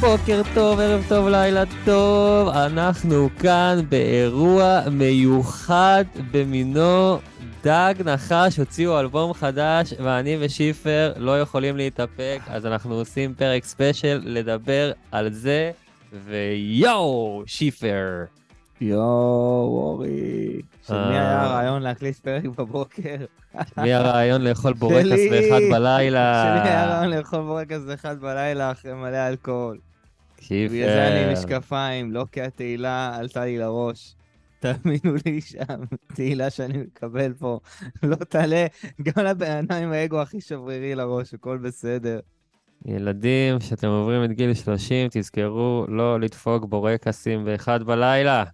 בוקר טוב, ערב טוב, לילה טוב. אנחנו כאן באירוע מיוחד במינו. דג נחש הוציאו אלבום חדש, ואני ושיפר לא יכולים להתאפק, אז אנחנו עושים פרק ספיישל לדבר על זה, ויואו, שיפר. יואו, אורי. של מי היה הרעיון להקליט פרק בבוקר? מי הרעיון לאכול בורקס באחד בלילה? שלי היה הרעיון לאכול בורקס באחד בלילה אחרי מלא אלכוהול. שיפר. בגלל זה אני עם משקפיים, לא כי התהילה עלתה לי לראש. תאמינו לי שהתהילה שאני מקבל פה לא תעלה גם לבן אדם עם האגו הכי שברירי לראש, הכל בסדר. ילדים, כשאתם עוברים את גיל 30, תזכרו לא לדפוק בורקסים באחד בלילה.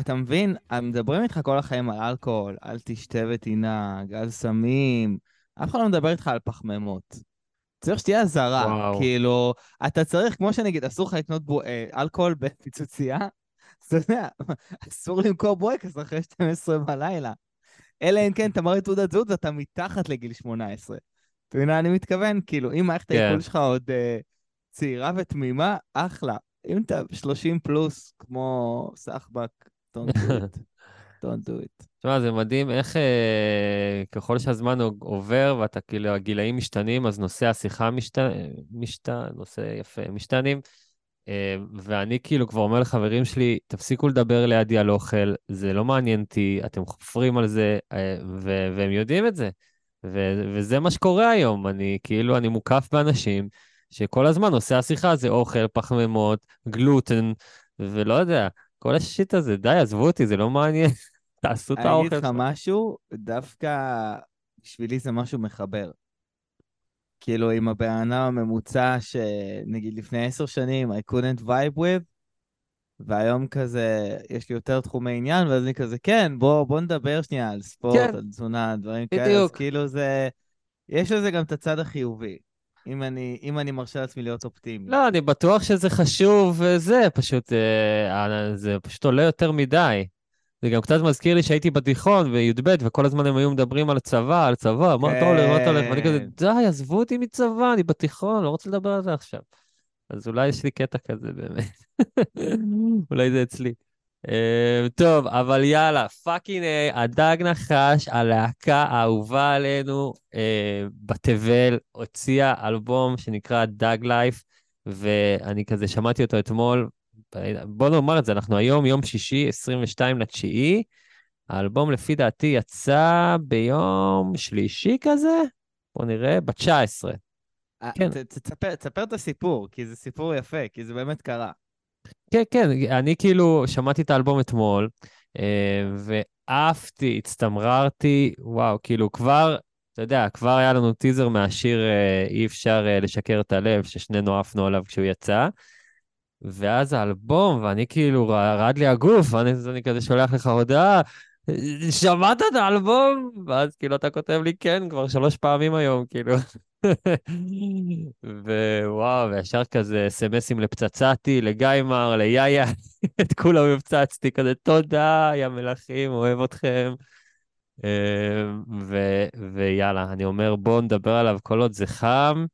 אתה מבין? מדברים איתך כל החיים על אלכוהול, אל תשתה ותנהג, על סמים, אף אחד לא מדבר איתך על פחמימות. צריך שתהיה אזהרה, כאילו, אתה צריך, כמו שנגיד, אסור לך לקנות בו, אה, אלכוהול בפיצוצייה, אתה יודע, אסור למכור בויקס אחרי 12 בלילה. אלא אם כן אתה מראה תעודת זהות ואתה מתחת לגיל 18. אתה מבין מה אני מתכוון? כאילו, אם מערכת כן. העיכול שלך עוד uh, צעירה ותמימה, אחלה. אם אתה 30 פלוס, כמו סחבק, don't do it. don't do it. תשמע, זה מדהים איך אה, ככל שהזמן עובר ואתה כאילו, הגילאים משתנים, אז נושא השיחה משתנה, משתנה, נושא יפה, משתנים. אה, ואני כאילו כבר אומר לחברים שלי, תפסיקו לדבר לידי על אוכל, זה לא מעניין אותי, אתם חופרים על זה, אה, ו- והם יודעים את זה. ו- וזה מה שקורה היום, אני כאילו, אני מוקף באנשים שכל הזמן נושא השיחה זה אוכל, פחמימות, גלוטן, ולא יודע, כל השיט הזה, די, עזבו אותי, זה לא מעניין. תעשו את האוכל. אני אגיד לך משהו, דווקא בשבילי זה משהו מחבר. כאילו, עם הבן אדם הממוצע שנגיד לפני עשר שנים, I couldn't vibe with, והיום כזה, יש לי יותר תחומי עניין, ואז אני כזה, כן, בוא, בוא נדבר שנייה על ספורט, כן. על תזונה, דברים בדיוק. כאלה, אז כאילו זה, יש לזה גם את הצד החיובי. אם אני, אם אני מרשה לעצמי להיות אופטימי. לא, אני בטוח שזה חשוב, וזה פשוט, אה, זה פשוט עולה יותר מדי. זה גם קצת מזכיר לי שהייתי בתיכון בי"ב, וכל הזמן הם היו מדברים על צבא, על צבא, מה אתה הולך, מה אתה הולך, ואני כזה. די, עזבו אותי מצבא, אני בתיכון, לא רוצה לדבר על זה עכשיו. אז אולי יש לי קטע כזה באמת. אולי זה אצלי. Uh, טוב, אבל יאללה, fucking uh, הדג נחש, הלהקה האהובה עלינו uh, בתבל, הוציאה אלבום שנקרא דג לייף, ואני כזה שמעתי אותו אתמול, בוא נאמר את זה, אנחנו היום, יום שישי, 22 לתשיעי. האלבום לפי דעתי יצא ביום שלישי כזה, בוא נראה, ב-19. אה, כן. תספר, תספר את הסיפור, כי זה סיפור יפה, כי זה באמת קרה. כן, כן, אני כאילו שמעתי את האלבום אתמול, אה, ועפתי, הצטמררתי, וואו, כאילו כבר, אתה יודע, כבר היה לנו טיזר מהשיר אה, אי אפשר לשקר את הלב, ששנינו עפנו עליו כשהוא יצא. ואז האלבום, ואני כאילו, רעד לי הגוף, ואני אני כזה שולח לך הודעה, שמעת את האלבום? ואז כאילו אתה כותב לי, כן, כבר שלוש פעמים היום, כאילו. ווואו, וישר כזה סמסים לפצצתי, לגיימר, ליאיה, את כולם הפצצתי, כזה תודה, יא מלכים, אוהב אתכם. אמ, ויאללה, אני אומר, בואו נדבר עליו כל עוד זה חם.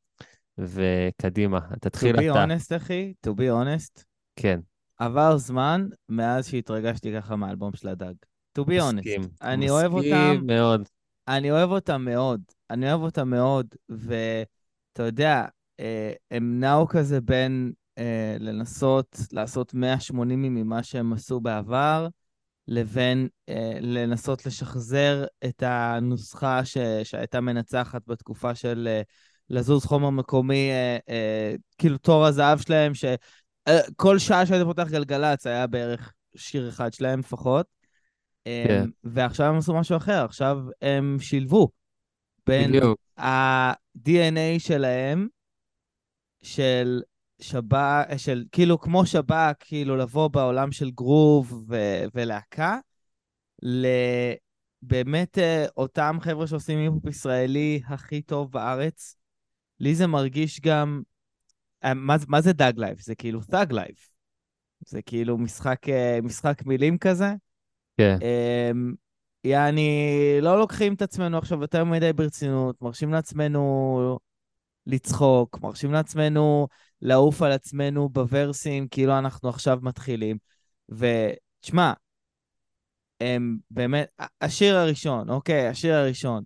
וקדימה, תתחיל אתה. To be honest, אחי, to be honest. כן. עבר זמן מאז שהתרגשתי ככה מהאלבום של הדג. To be honest. מסכים, אני אוהב אותם. מסכים מאוד. אני אוהב אותם מאוד. אני אוהב אותם מאוד, ואתה יודע, אה, הם נעו כזה בין אה, לנסות לעשות 180 ממה שהם עשו בעבר, לבין אה, לנסות לשחזר את הנוסחה ש... שהייתה מנצחת בתקופה של אה, לזוז חומר מקומי, אה, אה, כאילו תור הזהב שלהם, שכל אה, שעה שהיית פותח גלגלצ היה בערך שיר אחד שלהם לפחות. אה, כן. ועכשיו הם עשו משהו אחר, עכשיו הם שילבו בין ה-DNA שלהם, של שב"כ, של כאילו כמו שב"כ, כאילו לבוא בעולם של גרוב ו- ולהקה, לבאמת אה, אותם חבר'ה שעושים היפ ישראלי הכי טוב בארץ, לי זה מרגיש גם... אה, מה, מה זה דאג לייף? זה כאילו תאג לייף. זה כאילו משחק, אה, משחק מילים כזה. כן. Um, יעני, לא לוקחים את עצמנו עכשיו יותר מדי ברצינות, מרשים לעצמנו לצחוק, מרשים לעצמנו לעוף על עצמנו בוורסים, כאילו אנחנו עכשיו מתחילים. ותשמע, הם באמת, השיר הראשון, אוקיי, השיר הראשון,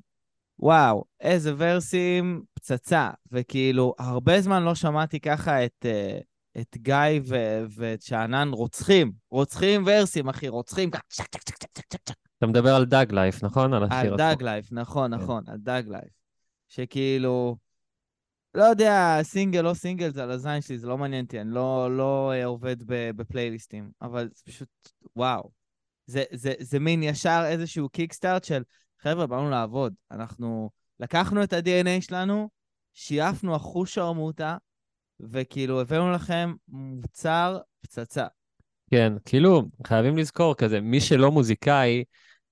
וואו, איזה ורסים, פצצה. וכאילו, הרבה זמן לא שמעתי ככה את, אה, את גיא ו- ואת שאנן רוצחים. רוצחים ורסים, אחי, רוצחים. אתה מדבר על דאג לייף, נכון? על על דאג לייף, נכון, כן. נכון, על דאג לייף. שכאילו, לא יודע, סינגל לא סינגל זה על הזין שלי, זה לא מעניין אותי, אני לא, לא אה, עובד בפלייליסטים, אבל זה פשוט, וואו. זה, זה, זה מין ישר איזשהו קיקסטארט של, חבר'ה, באנו לעבוד. אנחנו לקחנו את ה-DNA שלנו, שייפנו אחוז שרמוטה, וכאילו הבאנו לכם מוצר פצצה. כן, כאילו, חייבים לזכור כזה, מי שלא מוזיקאי,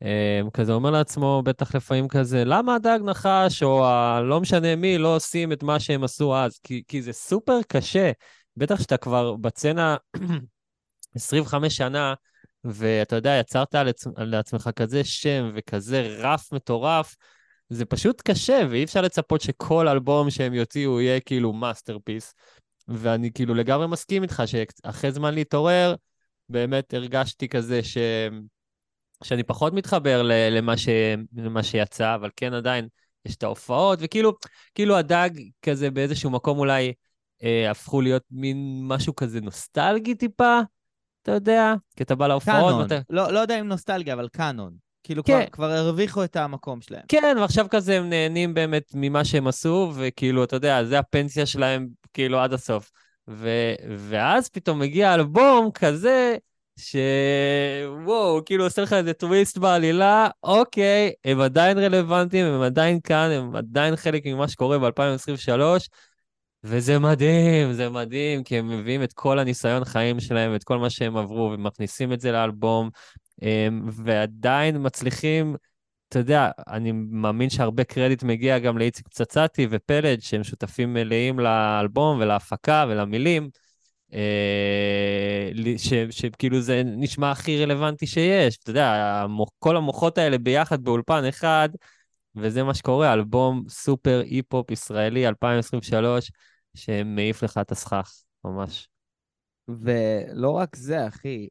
אה, כזה אומר לעצמו, בטח לפעמים כזה, למה הדג נחש, או ה... לא משנה מי, לא עושים את מה שהם עשו אז? כי, כי זה סופר קשה. בטח שאתה כבר בסצנה 25 שנה, ואתה יודע, יצרת לעצמך כזה שם וכזה רף מטורף, זה פשוט קשה, ואי אפשר לצפות שכל אלבום שהם יוציאו יהיה כאילו masterpiece. ואני כאילו לגמרי מסכים איתך שאחרי "זמן להתעורר", באמת הרגשתי כזה ש... שאני פחות מתחבר למה, ש... למה שיצא, אבל כן עדיין יש את ההופעות, וכאילו כאילו הדג כזה באיזשהו מקום אולי אה, הפכו להיות מין משהו כזה נוסטלגי טיפה, אתה יודע, כי אתה בא להופעות. קאנון, ואתה... לא, לא יודע אם נוסטלגיה, אבל קאנון. כאילו כן. כבר, כבר הרוויחו את המקום שלהם. כן, ועכשיו כזה הם נהנים באמת ממה שהם עשו, וכאילו, אתה יודע, זה הפנסיה שלהם כאילו עד הסוף. ו... ואז פתאום מגיע אלבום כזה, שוואו, כאילו עושה לך איזה טוויסט בעלילה, אוקיי, הם עדיין רלוונטיים, הם עדיין כאן, הם עדיין חלק ממה שקורה ב-2023, וזה מדהים, זה מדהים, כי הם מביאים את כל הניסיון חיים שלהם ואת כל מה שהם עברו, ומכניסים את זה לאלבום, ועדיין מצליחים, אתה יודע, אני מאמין שהרבה קרדיט מגיע גם לאיציק פצצתי ופלד, שהם שותפים מלאים לאלבום ולהפקה ולמילים. אה, שכאילו זה נשמע הכי רלוונטי שיש. אתה יודע, כל המוחות האלה ביחד באולפן אחד, וזה מה שקורה, אלבום סופר אי-פופ ישראלי 2023, שמעיף לך את הסכך, ממש. ולא רק זה, אחי,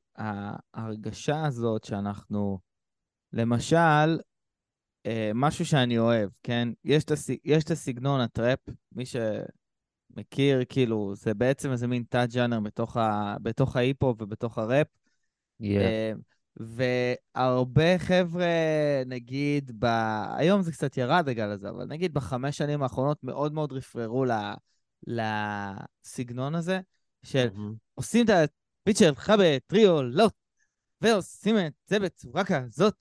ההרגשה הזאת שאנחנו, למשל, אה, משהו שאני אוהב, כן? יש את הסגנון הטראפ, מי ש... מכיר, כאילו, זה בעצם איזה מין תת-ג'אנר בתוך, ה... בתוך ההיפ-הופ ובתוך הראפ. Yeah. אה, והרבה חבר'ה, נגיד, ב... היום זה קצת ירד הגל הזה, אבל נגיד בחמש שנים האחרונות מאוד מאוד רפררו ל... לסגנון הזה, של mm-hmm. עושים את ה feature שלך בטריולה, ועושים את זה בצורה כזאת,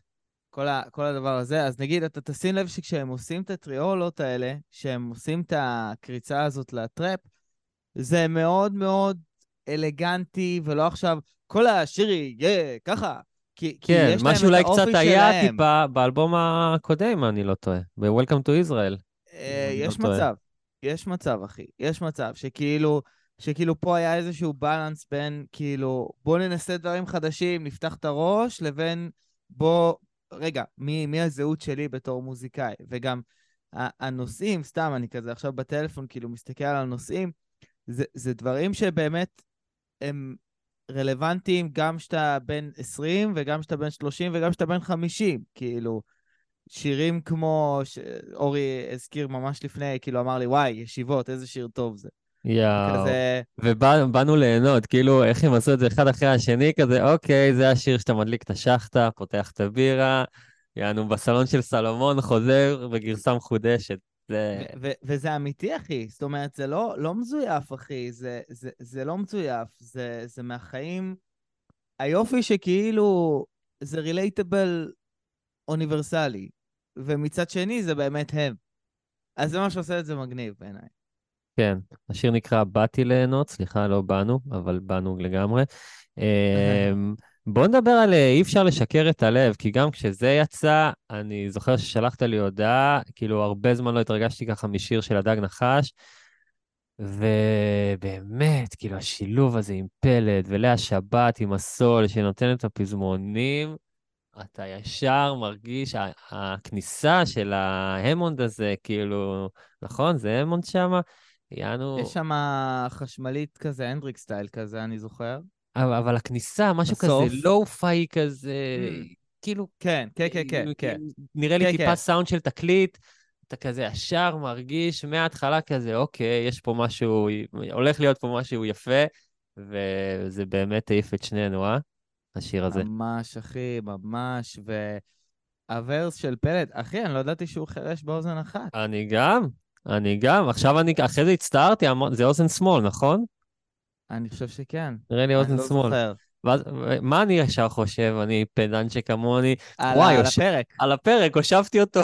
כל, ה, כל הדבר הזה. אז נגיד, אתה תשים לב שכשהם עושים את הטריאולות האלה, כשהם עושים את הקריצה הזאת לטראפ, זה מאוד מאוד אלגנטי, ולא עכשיו, כל השיר יהיה ככה. כי, כן, כי מה שאולי קצת היה שלהם. טיפה באלבום הקודם, אני לא טועה, ב-Welcome to Israel. אה, יש לא מצב, טועה. יש מצב, אחי. יש מצב שכאילו, שכאילו פה היה איזשהו בלנס בין, כאילו, בוא ננסה דברים חדשים, נפתח את הראש, לבין בוא, רגע, מי, מי הזהות שלי בתור מוזיקאי? וגם הנושאים, סתם, אני כזה עכשיו בטלפון, כאילו, מסתכל על הנושאים, זה, זה דברים שבאמת הם רלוונטיים גם כשאתה בן 20 וגם כשאתה בן 30 וגם כשאתה בן 50, כאילו, שירים כמו שאורי הזכיר ממש לפני, כאילו אמר לי, וואי, ישיבות, איזה שיר טוב זה. יואו. כזה... ובאנו ליהנות, כאילו, איך הם עשו את זה אחד אחרי השני, כזה, אוקיי, זה השיר שאתה מדליק את השחטה, פותח את הבירה, יענו בסלון של סלומון, חוזר בגרסה מחודשת. זה... וזה אמיתי, אחי. זאת אומרת, זה לא, לא מזויף, אחי. זה, זה, זה לא מזויף, זה, זה מהחיים. היופי שכאילו זה רילייטבל אוניברסלי, ומצד שני זה באמת הם. אז זה מה שעושה את זה מגניב בעיניי. כן, השיר נקרא באתי ליהנות, סליחה, לא באנו, אבל באנו לגמרי. אמ, בוא נדבר על אה, אי אפשר לשקר את הלב, כי גם כשזה יצא, אני זוכר ששלחת לי הודעה, כאילו הרבה זמן לא התרגשתי ככה משיר של הדג נחש, ובאמת, כאילו השילוב הזה עם פלד ולאה שבת עם הסול שנותן את הפזמונים, אתה ישר מרגיש, הכניסה של ההמונד הזה, כאילו, נכון? זה המונד שמה? יענו... יש שם חשמלית כזה, Hendrix style כזה, אני זוכר. אבל, אבל הכניסה, משהו בסוף. כזה lo-fi כזה, Mm. כאילו... כן, כן, כן, כן, כאילו, כן. נראה לי כן, טיפה כן. סאונד של תקליט, אתה כזה ישר מרגיש מההתחלה כזה, אוקיי, יש פה משהו, הולך להיות פה משהו יפה, וזה באמת העיף את שנינו, אה? השיר הזה. ממש, אחי, ממש. וה verse של פלט, אחי, אני לא ידעתי שהוא חירש באוזן אחת. אני גם, אני גם. עכשיו אני, אחרי זה הצטערתי, זה אוזן שמאל, נכון? אני חושב שכן. נראה לי אוזן לא שמאל. זוכר. ואז, מה אני ישר חושב? אני פדנט שכמוני, על וואי, על יוש- הפרק. על הפרק, הושבתי אותו.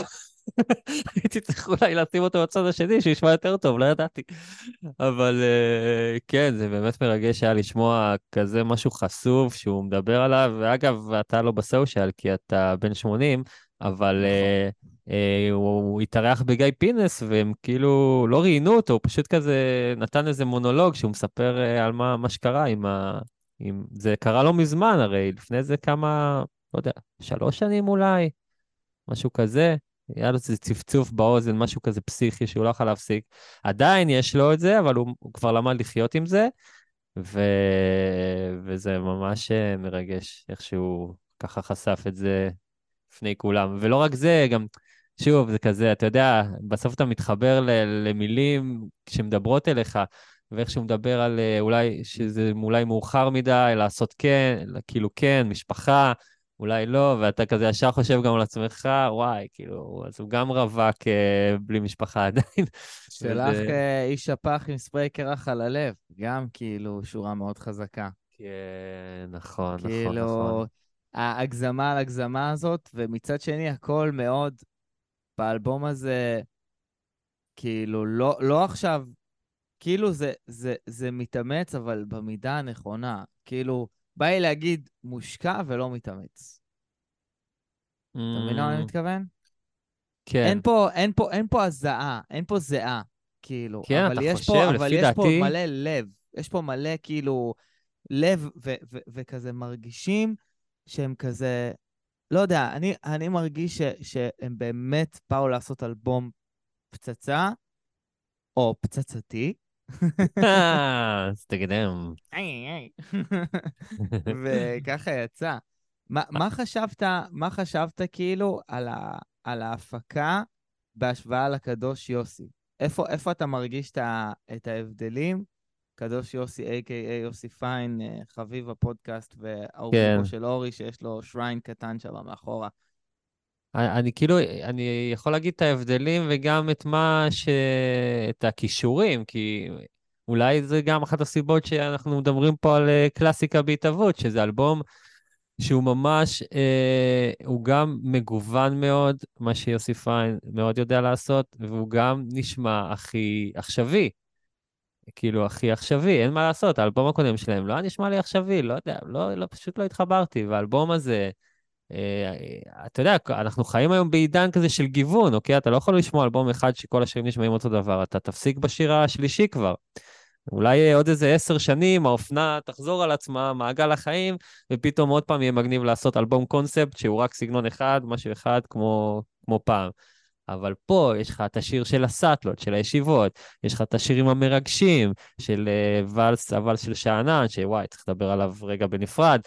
הייתי צריך אולי לשים אותו בצד השני, שישמע יותר טוב, לא ידעתי. אבל אה, כן, זה באמת מרגש היה לשמוע כזה משהו חשוף שהוא מדבר עליו, ואגב, אתה לא בסושיאל כי אתה בן 80, אבל נכון. אה, אה, הוא, התארח בגיא פינס, והם כאילו לא ראיינו אותו, הוא פשוט כזה נתן איזה מונולוג שהוא מספר אה, על מה, מה שקרה עם ה... עם... זה קרה לא מזמן הרי, לפני זה כמה, לא יודע, שלוש שנים אולי, משהו כזה. היה לו איזה צפצוף באוזן, משהו כזה פסיכי שהוא לא יכול להפסיק. עדיין יש לו את זה, אבל הוא, הוא כבר למד לחיות עם זה, ו... וזה ממש אה, מרגש איך שהוא ככה חשף את זה לפני כולם. ולא רק זה, גם, שוב, זה כזה, אתה יודע, בסוף אתה מתחבר ל... למילים שמדברות אליך, ואיך שהוא מדבר על אה, אולי, שזה אולי מאוחר מדי, לעשות כן, כאילו כן, משפחה. אולי לא, ואתה כזה ישר חושב גם על עצמך, וואי, כאילו, אז הוא גם רווק אה, בלי משפחה עדיין. שלח וזה- אה, איש שפח עם ספרי קרח על הלב. גם כאילו שורה מאוד חזקה. כן, נכון, נכון, כאילו, נכון. ההגזמה על הגזמה הזאת, ומצד שני, הכל מאוד באלבום הזה, כאילו, לא, לא עכשיו, כאילו זה, זה, זה מתאמץ, אבל במידה הנכונה. כאילו, בא לי להגיד מושקע ולא מתאמץ. אתה מבין למה אני Mm, מתכוון? כן, אין פה, אין פה, אין פה הזעה, אין פה זיעה, כאילו. כן, אבל אתה חושב, פה, לפי אבל יש פה דעתי- מלא לב. יש פה מלא, כאילו, לב, ו- ו- וכזה מרגישים שהם כזה... לא יודע, אני, אני מרגיש ש, שהם באמת באו לעשות אלבום פצצה, או פצצתי. אז תקדם. וככה יצא. מה, מה חשבת, מה חשבת כאילו על, ה, על ההפקה בהשוואה לקדוש יוסי? איפה, איפה אתה מרגיש את, ה, את ההבדלים? קדוש יוסי, a.k.a יוסי פיין, אה, חביב הפודקאסט, ואהובו כן. של אורי, שיש לו שריין קטן שם מאחורה. אני, כאילו, אני יכול להגיד את ההבדלים וגם את מה ש... את הכישורים, כי אולי זה גם אחת הסיבות שאנחנו מדברים פה על אה, קלאסיקה בהתהוות, שזה אלבום שהוא ממש, אה, הוא גם מגוון מאוד, מה שיוסי פיין מאוד יודע לעשות, והוא גם נשמע הכי עכשווי. כאילו, הכי עכשווי, אין מה לעשות, האלבום הקודם שלהם לא היה נשמע לי עכשווי, לא יודע, לא, לא, פשוט לא התחברתי, והאלבום הזה... אה, אתה יודע, אנחנו חיים היום בעידן כזה של גיוון, אוקיי? אתה לא יכול לשמוע אלבום אחד שכל השירים נשמעים אותו דבר, אתה תפסיק בשיר השלישי כבר. אולי אה, עוד איזה עשר שנים האופנה תחזור על עצמה, מעגל החיים, ופתאום עוד פעם יהיה מגניב לעשות אלבום קונספט שהוא רק סגנון אחד, משהו אחד כמו, כמו פעם. אבל פה יש לך את השיר של הסאטלות, של הישיבות, יש לך את השירים המרגשים של uh, ואלס, הוואלס של שאנן, שוואי, צריך לדבר עליו רגע בנפרד.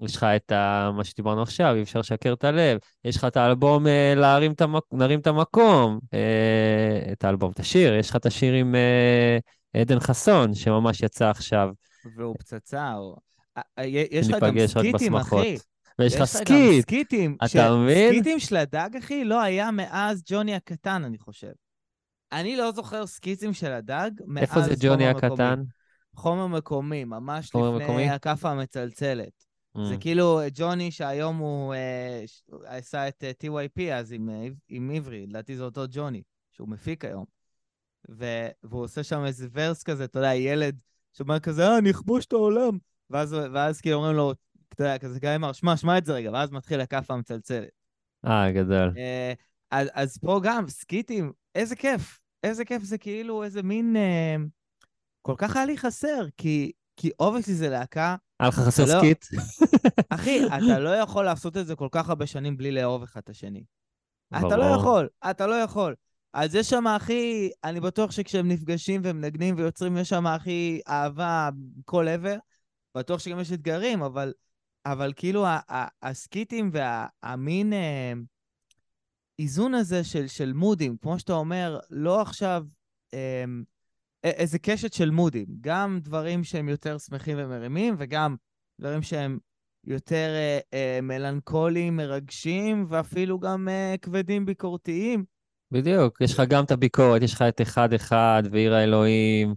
יש לך את ה, מה שדיברנו עכשיו, אי אפשר לשקר את הלב. יש לך את האלבום אה, להרים את, המק... נרים את המקום, אה, את האלבום, את השיר. יש לך את השיר עם אה, עדן חסון, שממש יצא עכשיו. והוא פצצה, או... אה, אה, יש לך גם סקיטים. אחי. ויש לך גם skit. סקיטים. אתה ש- מבין? סקיטים של הדג, אחי, לא היה מאז ג'וני הקטן, אני חושב. אני לא זוכר סקיטים של הדג מאז איפה זה ג'וני. הקטן? חומר מקומי, ממש לפני? הכאפה המצלצלת. זה Mm. כאילו ג'וני שהיום הוא אה, עשה את אה, TYP אז עם, אה, עברי, לדעתי זה אותו ג'וני, שהוא מפיק היום. והוא עושה שם איזה verse כזה, אתה יודע, ילד שאומר כזה, אה, אני אכבוש את העולם. ואז, ואז כאילו אומרים לו, אתה יודע, כזה גיא אמר, שמע, שמע את זה רגע, ואז מתחיל הכאפה המצלצלת. אה, גדול. אה, אז, אז פה גם, סקיטים, איזה כיף. איזה כיף זה כאילו איזה מין... אה, כל כך היה לי חסר, כי, כי obviously זה להקה היה לך חסר לא- skit? אחי, אתה לא יכול לעשות את זה כל כך הרבה שנים בלי לאהוב אחד את השני. אתה לא. יכול, אתה לא יכול. אז יש שם הכי, אני בטוח שכשהם נפגשים ומנגנים ויוצרים, יש שם הכי אהבה כל עבר. בטוח שגם יש אתגרים, אבל, אבל כאילו הסקיטים והמין אה, איזון הזה של, של מודים, כמו שאתה אומר, לא עכשיו אה, איזה קשת של מודים, גם דברים שהם יותר שמחים ומרימים, וגם דברים שהם יותר אה, אה, מלנכוליים, מרגשים, ואפילו גם אה, כבדים ביקורתיים. בדיוק, יש לך גם את הביקורת, יש לך את אחד-אחד ועיר האלוהים.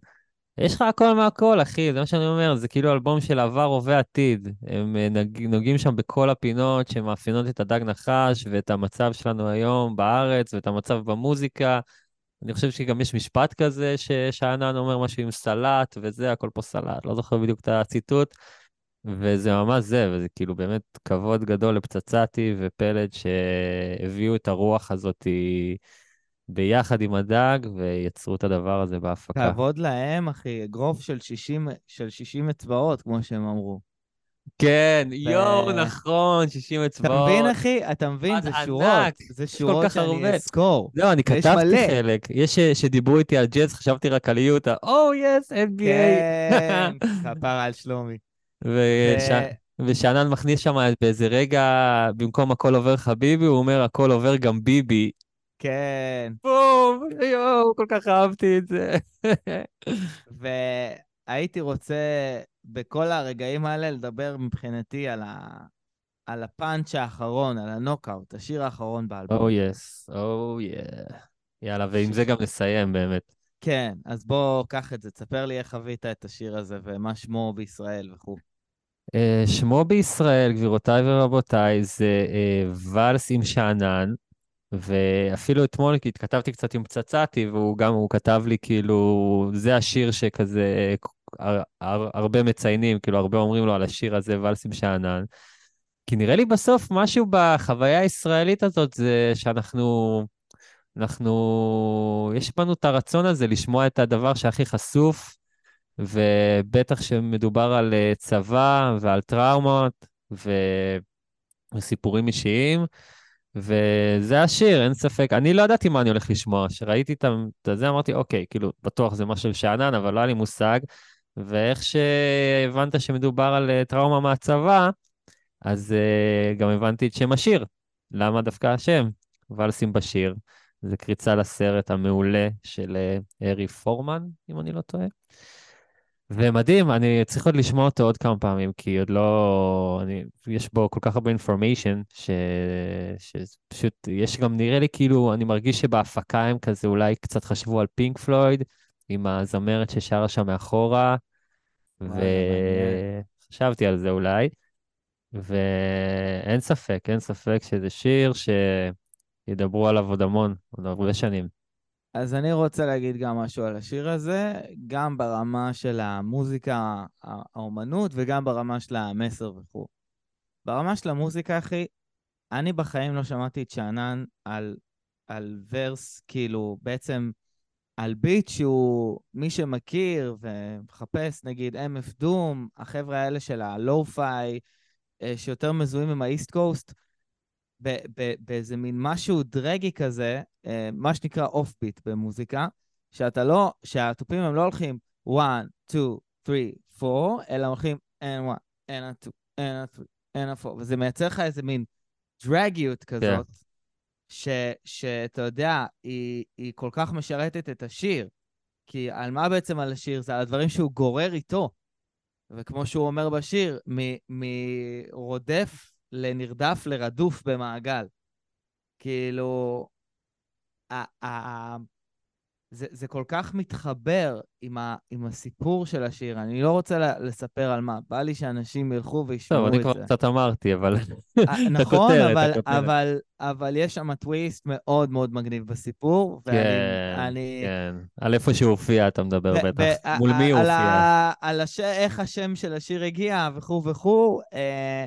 יש לך הכל מהכל, אחי, זה מה שאני אומר, זה כאילו אלבום של עבר, הווה, עתיד. הם אה, נוגעים שם בכל הפינות שמאפיינות את הדג נחש ואת המצב שלנו היום בארץ ואת המצב במוזיקה. אני חושב שגם יש משפט כזה ששאנן אומר משהו עם סלט וזה, הכל פה סלט, לא זוכר בדיוק את הציטוט. וזה ממש זה, וזה כאילו באמת כבוד גדול לפצצתי ופלד שהביאו את הרוח הזאת ביחד עם הדג ויצרו את הדבר הזה בהפקה. כבוד להם, אחי, אגרוף של 60, של 60 אצבעות, כמו שהם אמרו. כן. יואו, נכון, 60 אצבעות. אתה מבין, אחי? אתה מבין? זה שורות. ענק, זה שורות שאני. אזכור. לא, אני כתבתי. חלק. יש שדיברו איתי על ג'אז, חשבתי רק על יוטה. או, יס, NBA. כן, כפרה על שלומי. וש... ושאנן מכניס שם באיזה רגע, במקום הכל עובר חביבי, הוא אומר הכל עובר גם ביבי. כן. בום, יואו, כל כך אהבתי את זה. והייתי רוצה בכל הרגעים האלה לדבר מבחינתי על, ה... על הפאנץ' האחרון, על הנוקאוט, השיר האחרון באלבום. או יס, או יא. יאללה, ועם זה גם נסיים באמת. כן, אז בוא, קח את זה, תספר לי איך חווית את השיר הזה ומה שמו בישראל וכו'. Uh, שמו בישראל, גבירותיי ורבותיי, זה uh, ואלס עם שאנן, ואפילו אתמול התכתבתי קצת עם פצצתי, והוא גם, הוא כתב לי כאילו, זה השיר שכזה הר, הר, הרבה מציינים, כאילו הרבה אומרים לו על השיר הזה, ואלס עם שאנן. כי נראה לי בסוף משהו בחוויה הישראלית הזאת זה שאנחנו, אנחנו, יש בנו את הרצון הזה לשמוע את הדבר שהכי חשוף, ובטח שמדובר על אה, צבא ועל טראומות. וסיפורים אישיים, וזה השיר, אין ספק. אני לא ידעתי מה אני הולך לשמוע. כשראיתי את זה, אמרתי, אוקיי, כאילו, בטוח זה משהו שאנן, אבל לא היה לי מושג. ואיך שהבנת שמדובר על אה, טראומה מהצבא, אז uh, גם הבנתי את שם השיר. למה דווקא השם? ולסים בשיר. זה קריצה לסרט המעולה של הארי פורמן, אם אני לא טועה. ומדהים, אני צריך עוד לשמוע אותו עוד כמה פעמים, כי עוד לא... אני, יש בו כל כך הרבה אינפורמיישן, ש... שפשוט, יש גם, נראה לי כאילו, אני מרגיש שבהפקה הם כזה אולי קצת חשבו על פינק פלויד, עם הזמרת ששרה שם מאחורה, וחשבתי על זה אולי, ואין ספק, אין ספק שזה שיר שידברו עליו עוד המון, עוד הרבה שנים. אז אני רוצה להגיד גם משהו על השיר הזה, גם ברמה של המוזיקה, האומנות, וגם ברמה של המסר וכו'. ברמה של המוזיקה, אחי, אני בחיים לא שמעתי את שאנן על, על ורס, כאילו, בעצם על ביט שהוא, מי שמכיר ומחפש, נגיד, MF דום, החבר'ה האלה של הלואו-פיי, אה, שיותר מזוהים עם האיסט קוסט, באיזה מין משהו דרגי כזה, אה, מה שנקרא אוף ביט במוזיקה, שאתה לא, שהתופים הם לא הולכים 1, 2, 3, 4, אלא הולכים N1, N2, N3, N4, וזה מייצר לך איזה מין דרגיות כזאת, yeah. כן. שאתה יודע, היא, היא כל כך משרתת את השיר. כי על מה בעצם על השיר? זה על הדברים שהוא גורר איתו. וכמו שהוא אומר בשיר, מרודף לנרדף לרדוף במעגל. כאילו, ה- ה- זה, זה כל כך מתחבר עם, ה, עם הסיפור של השיר. אני לא רוצה לספר על מה, בא לי שאנשים ילכו וישמעו את זה. טוב, אני כבר קצת אמרתי, אבל... אה, נכון, אבל, אבל, אבל יש שם טוויסט מאוד מאוד מגניב בסיפור. ואני, כן, אני... כן. על איפה שהוא הופיע אתה מדבר ב- בטח. ב- מול מי הוא הופיע? ה- על הש... איך השם של השיר הגיע וכו' וכו'. אה,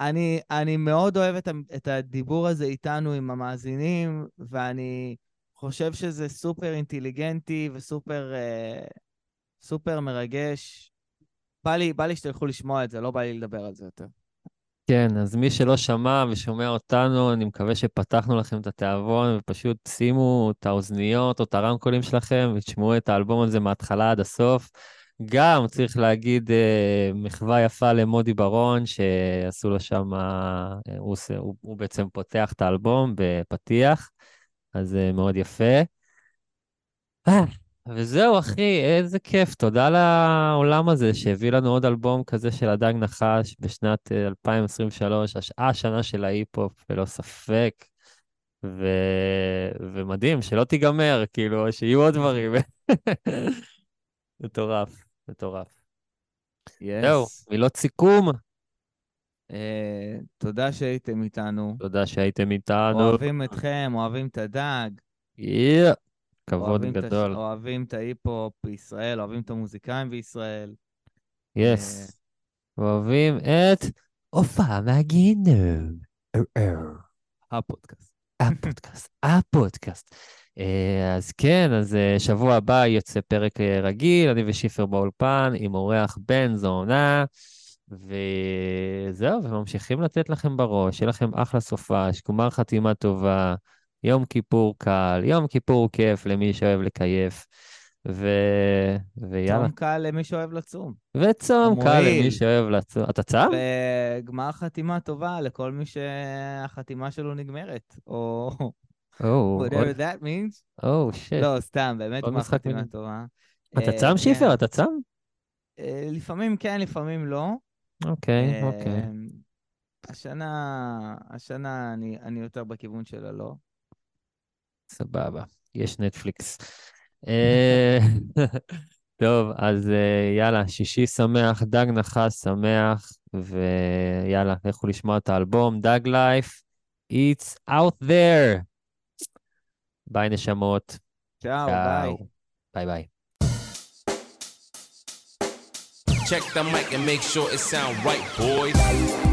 אני, אני מאוד אוהב את, את הדיבור הזה איתנו, עם המאזינים, ואני חושב שזה סופר אינטליגנטי וסופר אה, סופר מרגש. בא לי, בא לי שתלכו לשמוע את זה, לא בא לי לדבר על זה יותר. כן, אז מי שלא שמע ושומע אותנו, אני מקווה שפתחנו לכם את התיאבון, ופשוט שימו את האוזניות או את הרמקולים שלכם ותשמעו את האלבום הזה מההתחלה עד הסוף. גם צריך להגיד אה, מחווה יפה למודי ברון, שעשו לו שם, אה, הוא, הוא, הוא בעצם פותח את האלבום בפתיח, אז אה, מאוד יפה. אה, וזהו, אחי, איזה כיף. תודה לעולם הזה שהביא לנו עוד אלבום כזה של הדג נחש בשנת 2023, השנה של ההיפ-הופ, ללא ספק. ו... ומדהים, שלא תיגמר, כאילו, שיהיו עוד דברים. מטורף, מטורף. Yes. זהו, מילות סיכום. Uh, תודה שהייתם איתנו. תודה שהייתם איתנו. אוהבים אתכם, אוהבים את הדג. Yeah. כבוד גדול. הש... אוהבים את ההיפ-הופ בישראל, אוהבים את המוזיקאים בישראל. יס. Yes. Uh... אוהבים את הופעה מהגיהנום. הפודקאסט. הפודקאסט, הפודקאסט. אה, אז כן, אז אה, שבוע הבא יוצא פרק אה, רגיל, אני ושיפר באולפן, עם אורח בן זונה, וזהו, וממשיכים לתת לכם בראש, שיהיה לכם אחלה סופש, גמר חתימה טובה, יום כיפור קל, יום כיפור כיף למי שאוהב לקייף, ו... ויאללה. צום קל למי שאוהב לצום. וצום קל למי שאוהב לצום. אתה צם? וגמר חתימה טובה לכל מי שהחתימה שלו נגמרת, או... או, whatever that means. או, שיט. לא, סתם, באמת גמר חתימה טובה. אתה צם, אה, שיפר? כן. אתה צם? אה, לפעמים כן, לפעמים לא. אוקיי, אוקיי. השנה, השנה אני, אני יותר בכיוון של הלא. סבבה, יש נטפליקס. אה, טוב, אז אה, יאללה, שישי שמח, דג נחש שמח, ויאללה, לכו לשמוע את האלבום, דג לייף, It's out there. ביי נשמות. צ'או, ביי. ביי ביי. Check the mic and make sure it sound right, boys.